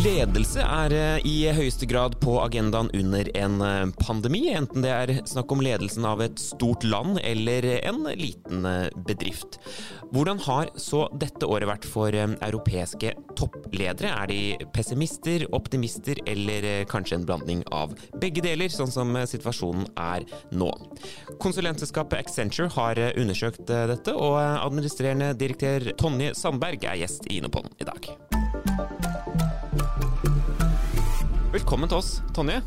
Ledelse er eh, i høyeste grad på agendaen under en eh, pandemi, enten det er snakk om ledelsen av et stort land eller en liten eh, bedrift. Hvordan har så dette året vært for europeiske toppledere? Er de pessimister, optimister eller kanskje en blanding av begge deler, sånn som situasjonen er nå? Konsulentselskapet Accenture har undersøkt dette, og administrerende direktør Tonje Sandberg er gjest i Inopon i dag. Velkommen til oss, Tonje.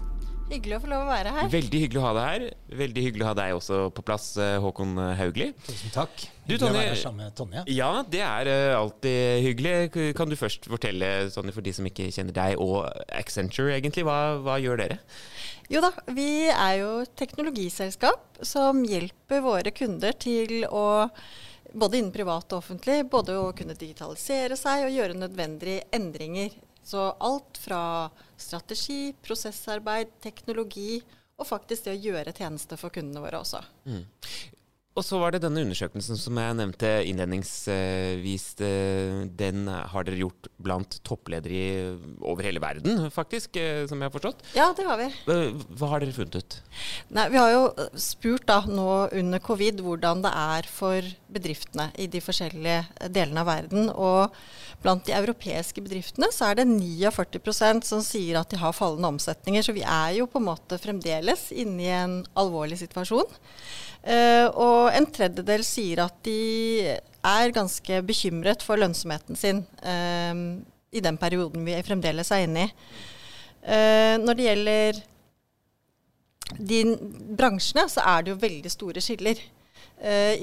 Hyggelig å få lov å være her. Veldig hyggelig å ha deg her. Veldig hyggelig å ha deg også på plass, eh, Håkon Haugli. Tusen takk. Du, Tonje, å være her sammen med Tonje. Ja, det er uh, alltid hyggelig. Kan du først fortelle, Tonje, for de som ikke kjenner deg og Accenture, egentlig, hva, hva gjør dere? Jo da, vi er jo et teknologiselskap som hjelper våre kunder til å både innen privat og offentlig, både å kunne digitalisere seg og gjøre nødvendige endringer så alt fra strategi, prosessarbeid, teknologi og faktisk det å gjøre tjenester for kundene våre også. Mm. Og så var det denne undersøkelsen som jeg nevnte innledningsvis. Eh, den har dere gjort blant toppledere over hele verden, faktisk, eh, som jeg har forstått? Ja, det har vi. Hva har dere funnet ut? Nei, vi har jo spurt da nå under covid hvordan det er for bedriftene i de forskjellige delene av verden. Og blant de europeiske bedriftene så er det 49% som sier at de har fallende omsetninger. Så vi er jo på en måte fremdeles inne i en alvorlig situasjon. Uh, og en tredjedel sier at de er ganske bekymret for lønnsomheten sin uh, i den perioden vi fremdeles er inne i. Uh, når det gjelder de bransjene, så er det jo veldig store skiller.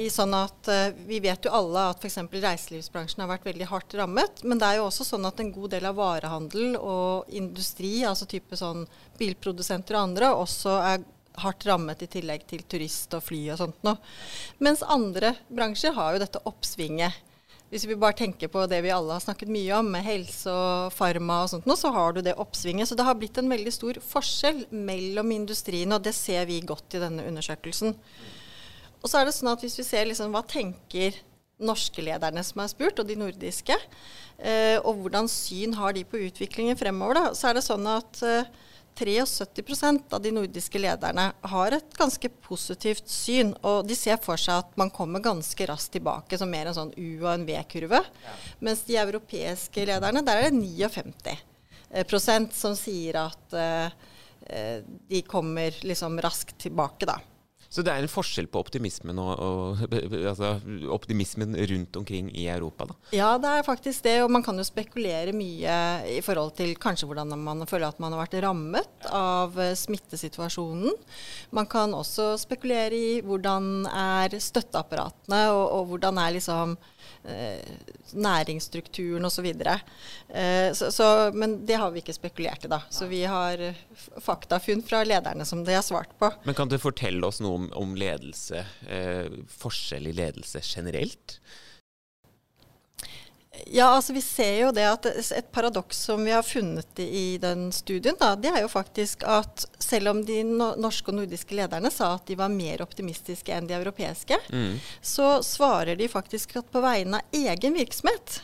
i sånn at Vi vet jo alle at f.eks. reiselivsbransjen har vært veldig hardt rammet. Men det er jo også sånn at en god del av varehandel og industri, altså type sånn bilprodusenter og andre, også er hardt rammet i tillegg til turist og fly og sånt noe. Mens andre bransjer har jo dette oppsvinget. Hvis vi bare tenker på det vi alle har snakket mye om, med helse og farma og sånt noe, så har du det oppsvinget. Så det har blitt en veldig stor forskjell mellom industrien, og det ser vi godt i denne undersøkelsen. Og så er det sånn at hvis vi ser liksom hva tenker norske lederne som er spurt, og de nordiske, eh, og hvordan syn har de på utviklingen fremover, da, så er det sånn at eh, 73% av de nordiske lederne har et ganske positivt syn. Og de ser for seg at man kommer ganske raskt tilbake som mer en sånn U- og en V-kurve. Ja. Mens de europeiske lederne, der er det 59 prosent som sier at uh, de kommer liksom raskt tilbake, da. Så det er en forskjell på optimismen og, og altså, optimismen rundt omkring i Europa, da? Ja, det er faktisk det. Og man kan jo spekulere mye i forhold til kanskje hvordan man føler at man har vært rammet av eh, smittesituasjonen. Man kan også spekulere i hvordan er støtteapparatene, og, og hvordan er liksom næringsstrukturen osv. Eh, så, så, men det har vi ikke spekulert i, da. Så vi har faktafunn fra lederne som de har svart på. Men kan du fortelle oss noe om, om ledelse, eh, forskjell i ledelse generelt? Ja, altså vi ser jo det at Et paradoks som vi har funnet i den studien, da, det er jo faktisk at selv om de norske og nordiske lederne sa at de var mer optimistiske enn de europeiske, mm. så svarer de faktisk at på vegne av egen virksomhet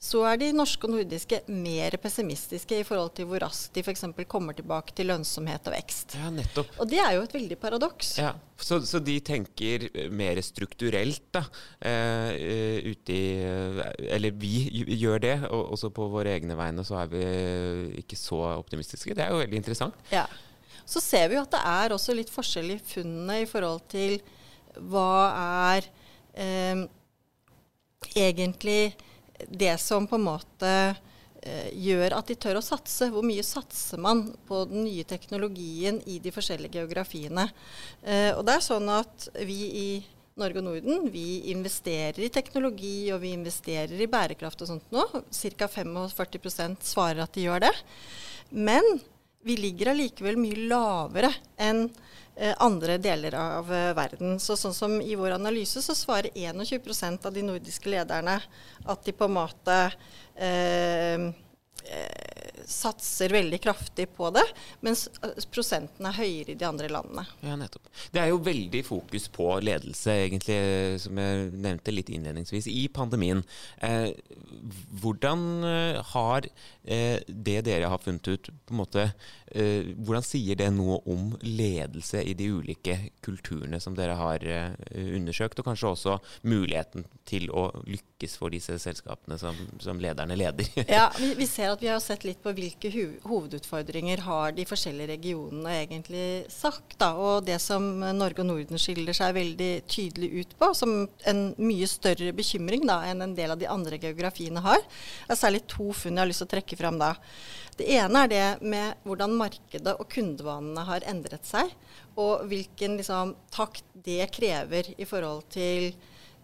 så er de norske og nordiske mer pessimistiske i forhold til hvor raskt de f.eks. kommer tilbake til lønnsomhet og vekst. Ja, nettopp. Og det er jo et veldig paradoks. Ja, så, så, de tenker mer strukturelt, da. Eh, ute i uh, Eller vi gjør det, og også på våre egne vegne så er vi ikke så optimistiske. Det er jo veldig interessant. Ja. Så ser vi jo at det er også litt forskjell i funnene i forhold til hva er eh, egentlig det som på en måte eh, gjør at de tør å satse. Hvor mye satser man på den nye teknologien i de forskjellige geografiene. Eh, og det er sånn at vi i Norge og Norden vi investerer i teknologi og vi investerer i bærekraft og sånt nå. Ca. 45% svarer at de gjør det. Men vi ligger allikevel mye lavere enn andre deler av eh, verden. Så sånn som I vår analyse så svarer 21% av de nordiske lederne at de på en måte eh, satser veldig kraftig på det, mens prosenten er høyere i de andre landene. Ja, nettopp. Det er jo veldig fokus på ledelse, egentlig, som jeg nevnte litt innledningsvis, i pandemien. Eh, hvordan har eh, det dere har funnet ut, på en måte, eh, hvordan sier det noe om ledelse i de ulike kulturene som dere har undersøkt, og kanskje også muligheten til å lykkes for disse selskapene som, som lederne leder? ja, vi, vi, ser at vi har sett litt på hvilke hovedutfordringer har de forskjellige regionene egentlig sagt. Da. Og det som Norge og Norden skiller seg veldig tydelig ut på, som en mye større bekymring da, enn en del av de andre geografiene har, er særlig to funn jeg har lyst til å trekke fram da. Det ene er det med hvordan markedet og kundevanene har endret seg, og hvilken liksom, takt det krever i forhold til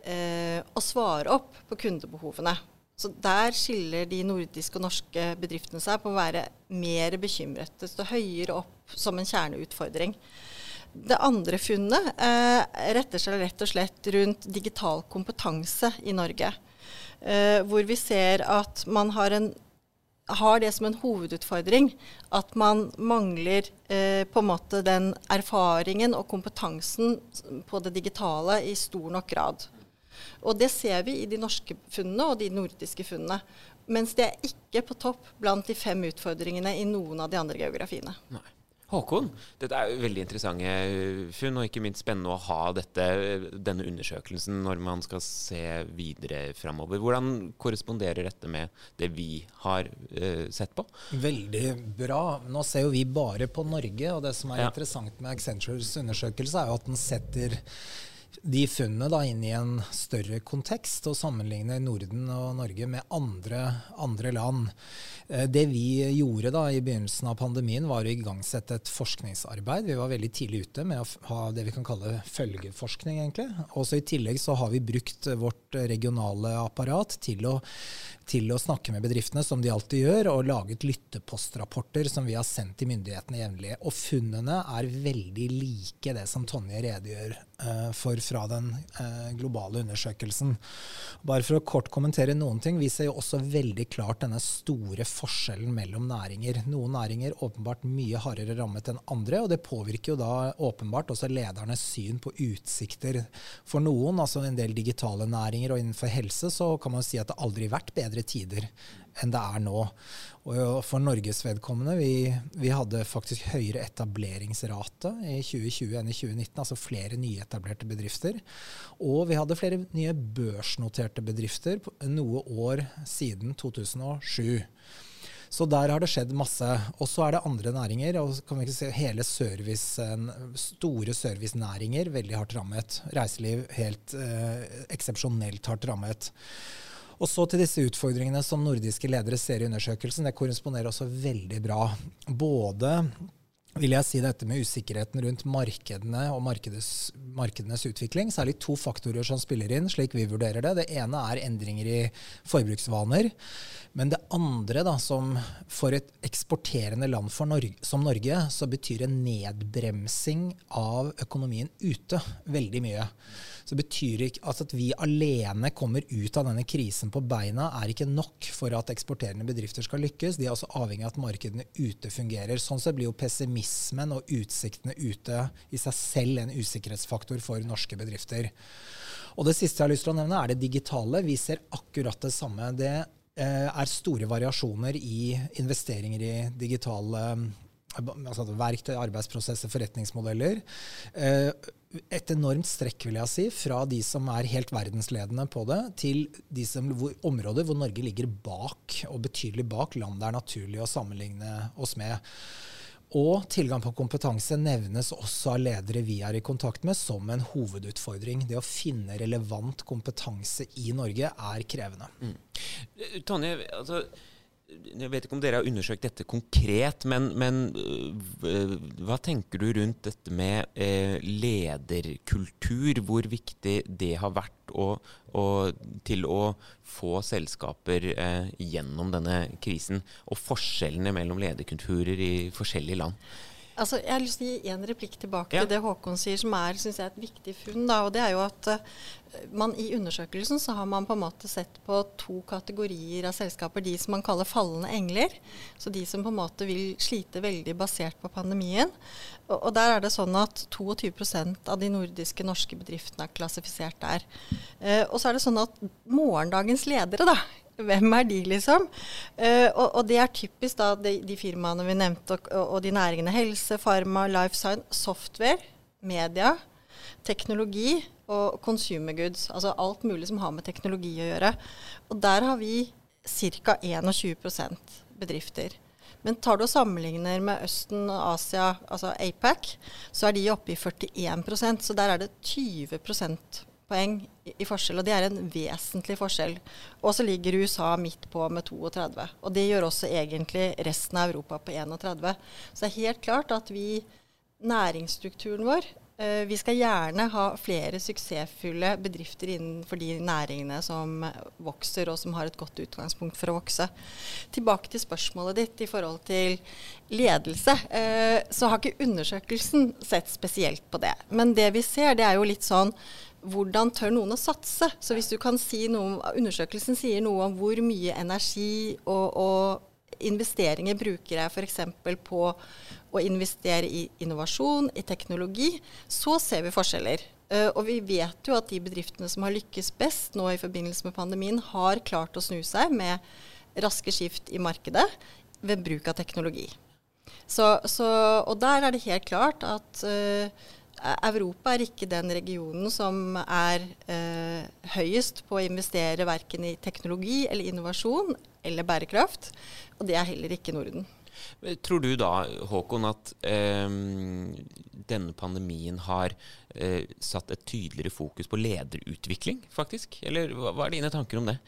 eh, å svare opp på kundebehovene. Så der skiller de nordiske og norske bedriftene seg på å være mer bekymret. Står høyere opp som en kjerneutfordring. Det andre funnet eh, retter seg rett og slett rundt digital kompetanse i Norge. Eh, hvor vi ser at man har, en, har, det som en hovedutfordring at man mangler eh, på en måte den erfaringen og kompetansen på det digitale i stor nok grad. Og det ser vi i de norske funnene og de nordiske funnene. Mens det er ikke på topp blant de fem utfordringene i noen av de andre geografiene. Nei. Håkon, dette er veldig interessante funn, og ikke minst spennende å ha dette, denne undersøkelsen når man skal se videre framover. Hvordan korresponderer dette med det vi har uh, sett på? Veldig bra. Nå ser jo vi bare på Norge, og det som er ja. interessant med Accentures undersøkelse, er jo at den setter de funnene da inn i en større kontekst og sammenligne Norden og Norge med andre, andre land. Eh, det vi gjorde da i begynnelsen av pandemien, var å igangsette et forskningsarbeid. Vi var veldig tidlig ute med å ha det vi kan kalle følgeforskning. egentlig. Også I tillegg så har vi brukt vårt regionale apparat til å til å snakke med bedriftene, som de alltid gjør, og laget lyttepostrapporter som vi har sendt til myndighetene jevnlig. Og funnene er veldig like det som Tonje redegjør for fra den uh, globale undersøkelsen. Bare for å kort kommentere noen ting. Vi ser jo også veldig klart denne store forskjellen mellom næringer. Noen næringer åpenbart mye hardere rammet enn andre, og det påvirker jo da åpenbart også ledernes syn på utsikter for noen. Altså en del digitale næringer og innenfor helse så kan man si at det aldri har vært bedre tider enn det er nå. Og for Norges vedkommende, vi, vi hadde faktisk høyere etableringsrate i 2020 enn i 2019, altså flere nyetablerte bedrifter. Og vi hadde flere nye børsnoterte bedrifter noe år siden 2007. Så der har det skjedd masse. Og så er det andre næringer. og kan vi ikke se Hele service, store servicenæringer veldig hardt rammet. Reiseliv helt eh, eksepsjonelt hardt rammet. Og så til disse utfordringene som nordiske ledere ser i undersøkelsen. Det korresponderer også veldig bra. Både vil jeg si dette med usikkerheten rundt markedene og markedes, markedenes utvikling. Særlig to faktorer som spiller inn, slik vi vurderer det. Det ene er endringer i forbruksvaner. Men det andre, da, som for et eksporterende land Norge, som Norge, så betyr en nedbremsing av økonomien ute veldig mye så betyr ikke altså at vi alene kommer ut av denne krisen på beina, er ikke nok for at eksporterende bedrifter skal lykkes. De er også avhengig av at markedene ute fungerer. Sånn sett blir jo pessimismen og utsiktene ute i seg selv en usikkerhetsfaktor for norske bedrifter. Og det siste jeg har lyst til å nevne, er det digitale. Vi ser akkurat det samme. Det eh, er store variasjoner i investeringer i digitale altså verktøy, arbeidsprosesser, forretningsmodeller. Eh, et enormt strekk, vil jeg si, fra de som er helt verdensledende på det, til de som, hvor, områder hvor Norge ligger bak, og betydelig bak, land det er naturlig å sammenligne oss med. Og tilgang på kompetanse nevnes også av ledere vi er i kontakt med, som en hovedutfordring. Det å finne relevant kompetanse i Norge er krevende. Mm. Tonje, altså jeg vet ikke om dere har undersøkt dette konkret, men, men øh, hva tenker du rundt dette med eh, lederkultur? Hvor viktig det har vært å, å, til å få selskaper eh, gjennom denne krisen? Og forskjellene mellom lederkulturer i forskjellige land? Altså, jeg har lyst til å gi en replikk tilbake ja. til det Håkon sier, som er synes jeg, et viktig funn. Da, og det er jo at uh, man I undersøkelsen så har man på en måte sett på to kategorier av selskaper. De som man kaller fallende engler. Så de som på en måte vil slite veldig basert på pandemien. Og, og der er det sånn at 22% av de nordiske norske bedriftene er klassifisert der. Uh, og så er det sånn at morgendagens ledere, da hvem er de, liksom? Uh, og, og, det er typisk da de, de firmaene vi nevnte, og, og, de næringene helse, farma, life science, software, media, teknologi og consumer goods. Altså alt mulig som har med teknologi å gjøre. Og der har vi ca. 21% bedrifter. Men tar du og sammenligner med Østen og Asia, altså APAC, så er de oppe i 41% så der er det 20 poeng i, forskjell, og det er en vesentlig forskjell. Og så ligger USA midt på med 32. Og det gjør også egentlig resten av Europa på 31. Så det er helt klart at vi, næringsstrukturen vår, uh, vi skal gjerne ha flere suksessfulle bedrifter innenfor de næringene som vokser, og som har et godt utgangspunkt for å vokse. Tilbake til spørsmålet ditt i forhold til ledelse. Uh, så har ikke undersøkelsen sett spesielt på det. Men det vi ser, det er jo litt sånn hvordan tør noen å satse? Så hvis du kan si noe, Undersøkelsen sier noe om hvor mye energi og, og investeringer bruker jeg f.eks. på å investere i innovasjon, i teknologi, så ser vi forskjeller. Uh, og vi vet jo at de bedriftene som har lykkes best nå i forbindelse med pandemien, har klart å snu seg med raske skift i markedet ved bruk av teknologi. Så, så, og der er det helt klart at uh, Europa er ikke den regionen som er eh, høyest på å investere verken i teknologi eller innovasjon eller bærekraft. Og det er heller ikke Norden. Tror du da, Håkon, at eh, denne pandemien har eh, satt et tydeligere fokus på lederutvikling, faktisk? Eller hva, hva er dine tanker om det?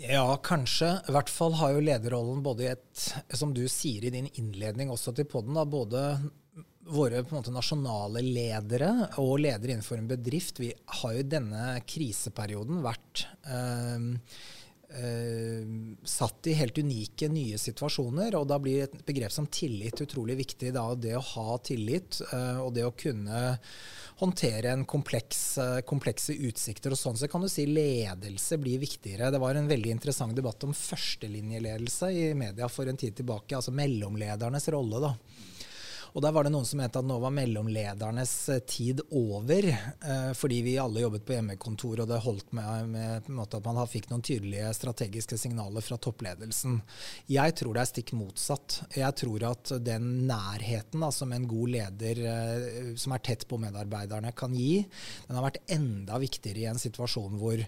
Ja, kanskje. I hvert fall har jo lederrollen både i et, som du sier i din innledning også til poden, både våre måte, nasjonale ledere og ledere innenfor en bedrift, vi har jo i denne kriseperioden vært øh, øh, satt i helt unike nye situasjoner. Og da blir et begrep som tillit utrolig viktig. Da, det å ha tillit øh, og det å kunne håndtere en kompleks, komplekse utsikter. og Sånn så kan du si ledelse blir viktigere. Det var en veldig interessant debatt om førstelinjeledelse i media for en tid tilbake. Altså mellomledernes rolle. da. Og der var det noen som mente at nå var mellomledernes eh, tid over, eh, fordi vi alle jobbet på hjemmekontor, og det holdt med, med at man fikk noen tydelige strategiske signaler fra toppledelsen. Jeg tror det er stikk motsatt. Jeg tror at den nærheten da, som en god leder eh, som er tett på medarbeiderne, kan gi, den har vært enda viktigere i en situasjon hvor,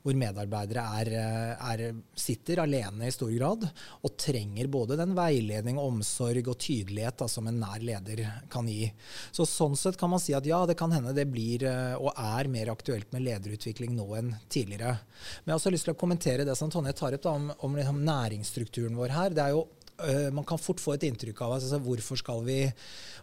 hvor medarbeidere er, er, sitter alene i stor grad og trenger både den veiledning, omsorg og tydelighet da, som en nær leder leder kan gi. Så Sånn sett kan man si at ja, det kan hende det blir eh, og er mer aktuelt med lederutvikling nå enn tidligere. Men jeg har også lyst til å kommentere det som Tonje tar opp da, om, om liksom næringsstrukturen vår her. Det er jo man kan fort få et inntrykk av altså, hvorfor, vi,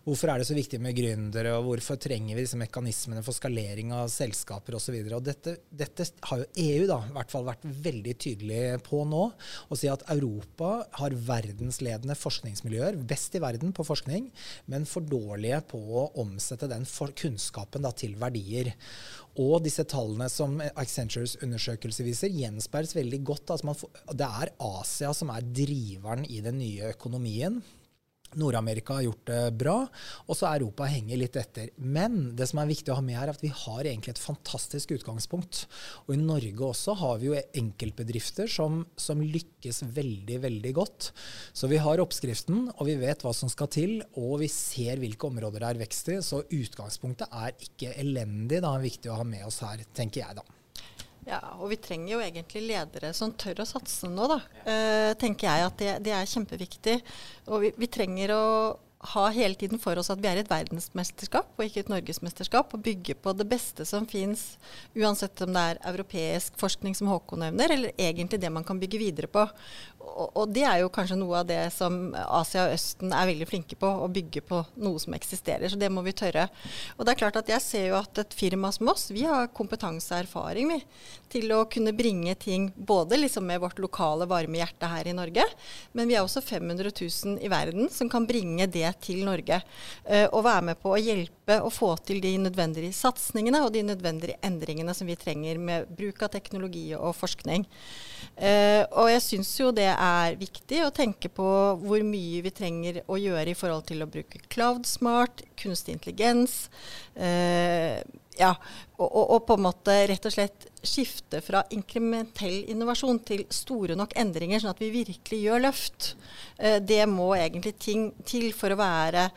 hvorfor er det så viktig med gründere, og hvorfor trenger vi disse mekanismene for skalering av selskaper osv. Dette, dette har jo EU da, i hvert fall vært veldig tydelig på nå. Å si at Europa har verdensledende forskningsmiljøer, best i verden på forskning, men for dårlige på å omsette den kunnskapen da, til verdier. Og disse tallene som Accentures undersøkelse viser, gjenspeiles veldig godt. Altså får, det er Asia som er driveren i den nye økonomien. Nord-Amerika har gjort det bra, og så Europa henger litt etter. Men det som er viktig å ha med her, er at vi har egentlig et fantastisk utgangspunkt. Og i Norge også har vi jo enkeltbedrifter som, som lykkes veldig, veldig godt. Så vi har oppskriften, og vi vet hva som skal til, og vi ser hvilke områder det er vekst i. Så utgangspunktet er ikke elendig. Det er viktig å ha med oss her, tenker jeg da. Ja, og vi trenger jo egentlig ledere som tør å satse nå, da. Eh, tenker jeg at det, det, er kjempeviktig. Og vi, vi trenger å ha hele tiden for oss at vi er et verdensmesterskap og ikke et norgesmesterskap, og bygge på det beste som fins, uansett om det er europeisk forskning som Håkon nevner, eller egentlig det man kan bygge videre på. Og, og, det er jo kanskje noe av det som Asia og Østen er veldig flinke på, å bygge på noe som eksisterer. Så det må vi tørre. Og det er klart at jeg ser jo at et firma som oss, vi har kompetanse og erfaring vi, til å kunne bringe ting både liksom med vårt lokale varme hjerte her i Norge, men vi er også 500 000 i verden som kan bringe det til Norge. Uh, og være med på å hjelpe å få til de nødvendige satsingene og de nødvendige endringene som vi trenger med bruk av teknologi og forskning. Uh, og jeg syns jo det er viktig å tenke på hvor mye vi trenger å gjøre i forhold til å bruke cloud smart, kunstig intelligens. Uh, ja, og, og, og, på en måte rett og slett skifte fra inkrementell innovasjon til store nok endringer, sånn at vi virkelig gjør løft. Uh, det må egentlig ting til for å være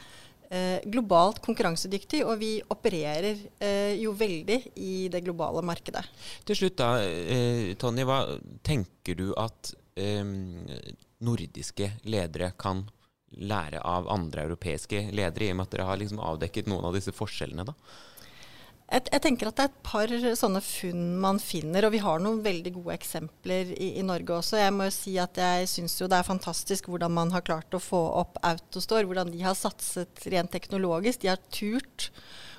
eh, globalt konkurransedyktig, og vi opererer eh, jo veldig i det globale markedet. Til slutt da, eh, Tonje, hva tenker du at nordiske ledere kan lære av andre europeiske ledere, i og med at dere har liksom avdekket noen av disse forskjellene? da? Jeg, jeg, tenker at det er et par sånne funn man finner, og vi har noen veldig gode eksempler i, i Norge også. Jeg må jo si at jeg syns jo det er fantastisk hvordan man har klart å få opp Autostore. Hvordan de har satset rent teknologisk. De har turt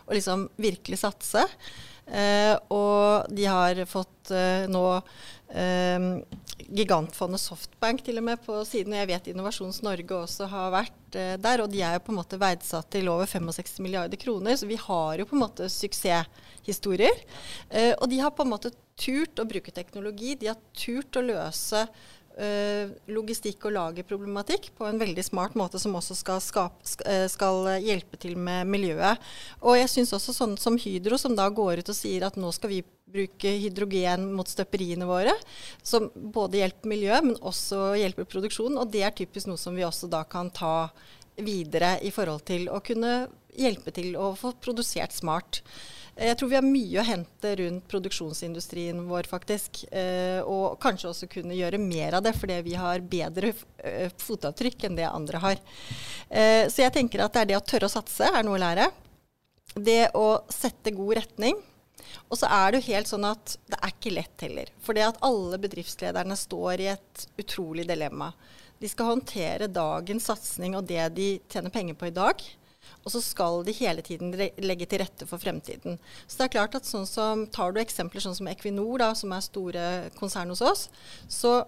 å liksom virkelig satse. Eh, og de har fått eh, nå uh, gigantfondet Softbank til og med på siden. Jeg vet Innovasjons Norge også har vært der. Og de er jo på en måte verdsatt til over 65 milliarder kroner. Så vi har jo på en måte suksesshistorier. og de har på en måte turt å bruke teknologi. De har turt å løse eh, logistikk- og lagerproblematikk på en veldig smart måte, som også skal, skape, uh, skal hjelpe til med miljøet. Og jeg syns også sånn som Hydro, som da går ut og sier at nå skal vi bruke hydrogen mot støperiene våre, som både hjelper miljøet, men også hjelper produksjonen. Og det er typisk noe som vi også da kan ta videre i forhold til å kunne hjelpe til å få produsert smart. Jeg tror vi har mye å hente rundt produksjonsindustrien vår, faktisk. Eh, og kanskje også kunne gjøre mer av det, fordi vi har bedre eh, fotavtrykk enn det andre har. Eh, så jeg tenker at det er det å tørre å satse er noe å lære. Det å sette god retning. Og så er det jo helt sånn at det er ikke lett heller. For det at alle bedriftslederne står i et utrolig dilemma. De skal håndtere dagens satsing og det de tjener penger på i dag. Og så skal de hele tiden legge til rette for fremtiden. Så det er klart at sånn som, Tar du eksempler sånn som Equinor, da, som er store konsern hos oss, så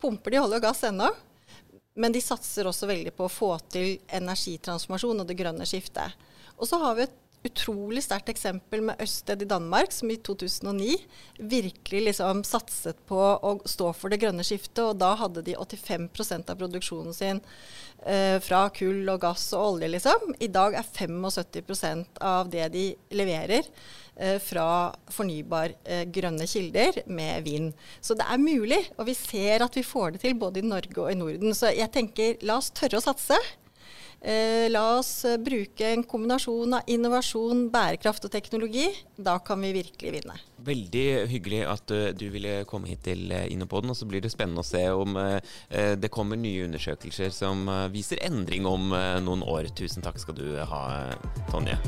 pumper de olje og gass ennå. Men de satser også veldig på å få til energitransformasjon og det grønne skiftet. Og så har vi et utrolig sterkt eksempel med Østed i Danmark, som i 2009 virkelig liksom satset på å stå for det grønne skiftet. Og da hadde de 85 av produksjonen sin eh, fra kull og gass og olje, liksom. I dag er 75% av det de leverer eh, fra fornybar eh, grønne kilder med vind. Så det er mulig, og vi ser at vi får det til både i Norge og i Norden. Så jeg tenker la oss tørre å satse. Eh, la oss eh, bruke en kombinasjon av innovasjon, bærekraft og teknologi. Da kan vi virkelig vinne. Veldig hyggelig at uh, du ville komme hit til Innopoden. Og så blir det spennende å se om det kommer nye undersøkelser som viser endring om noen år. Tusen takk skal du ha, Tonje.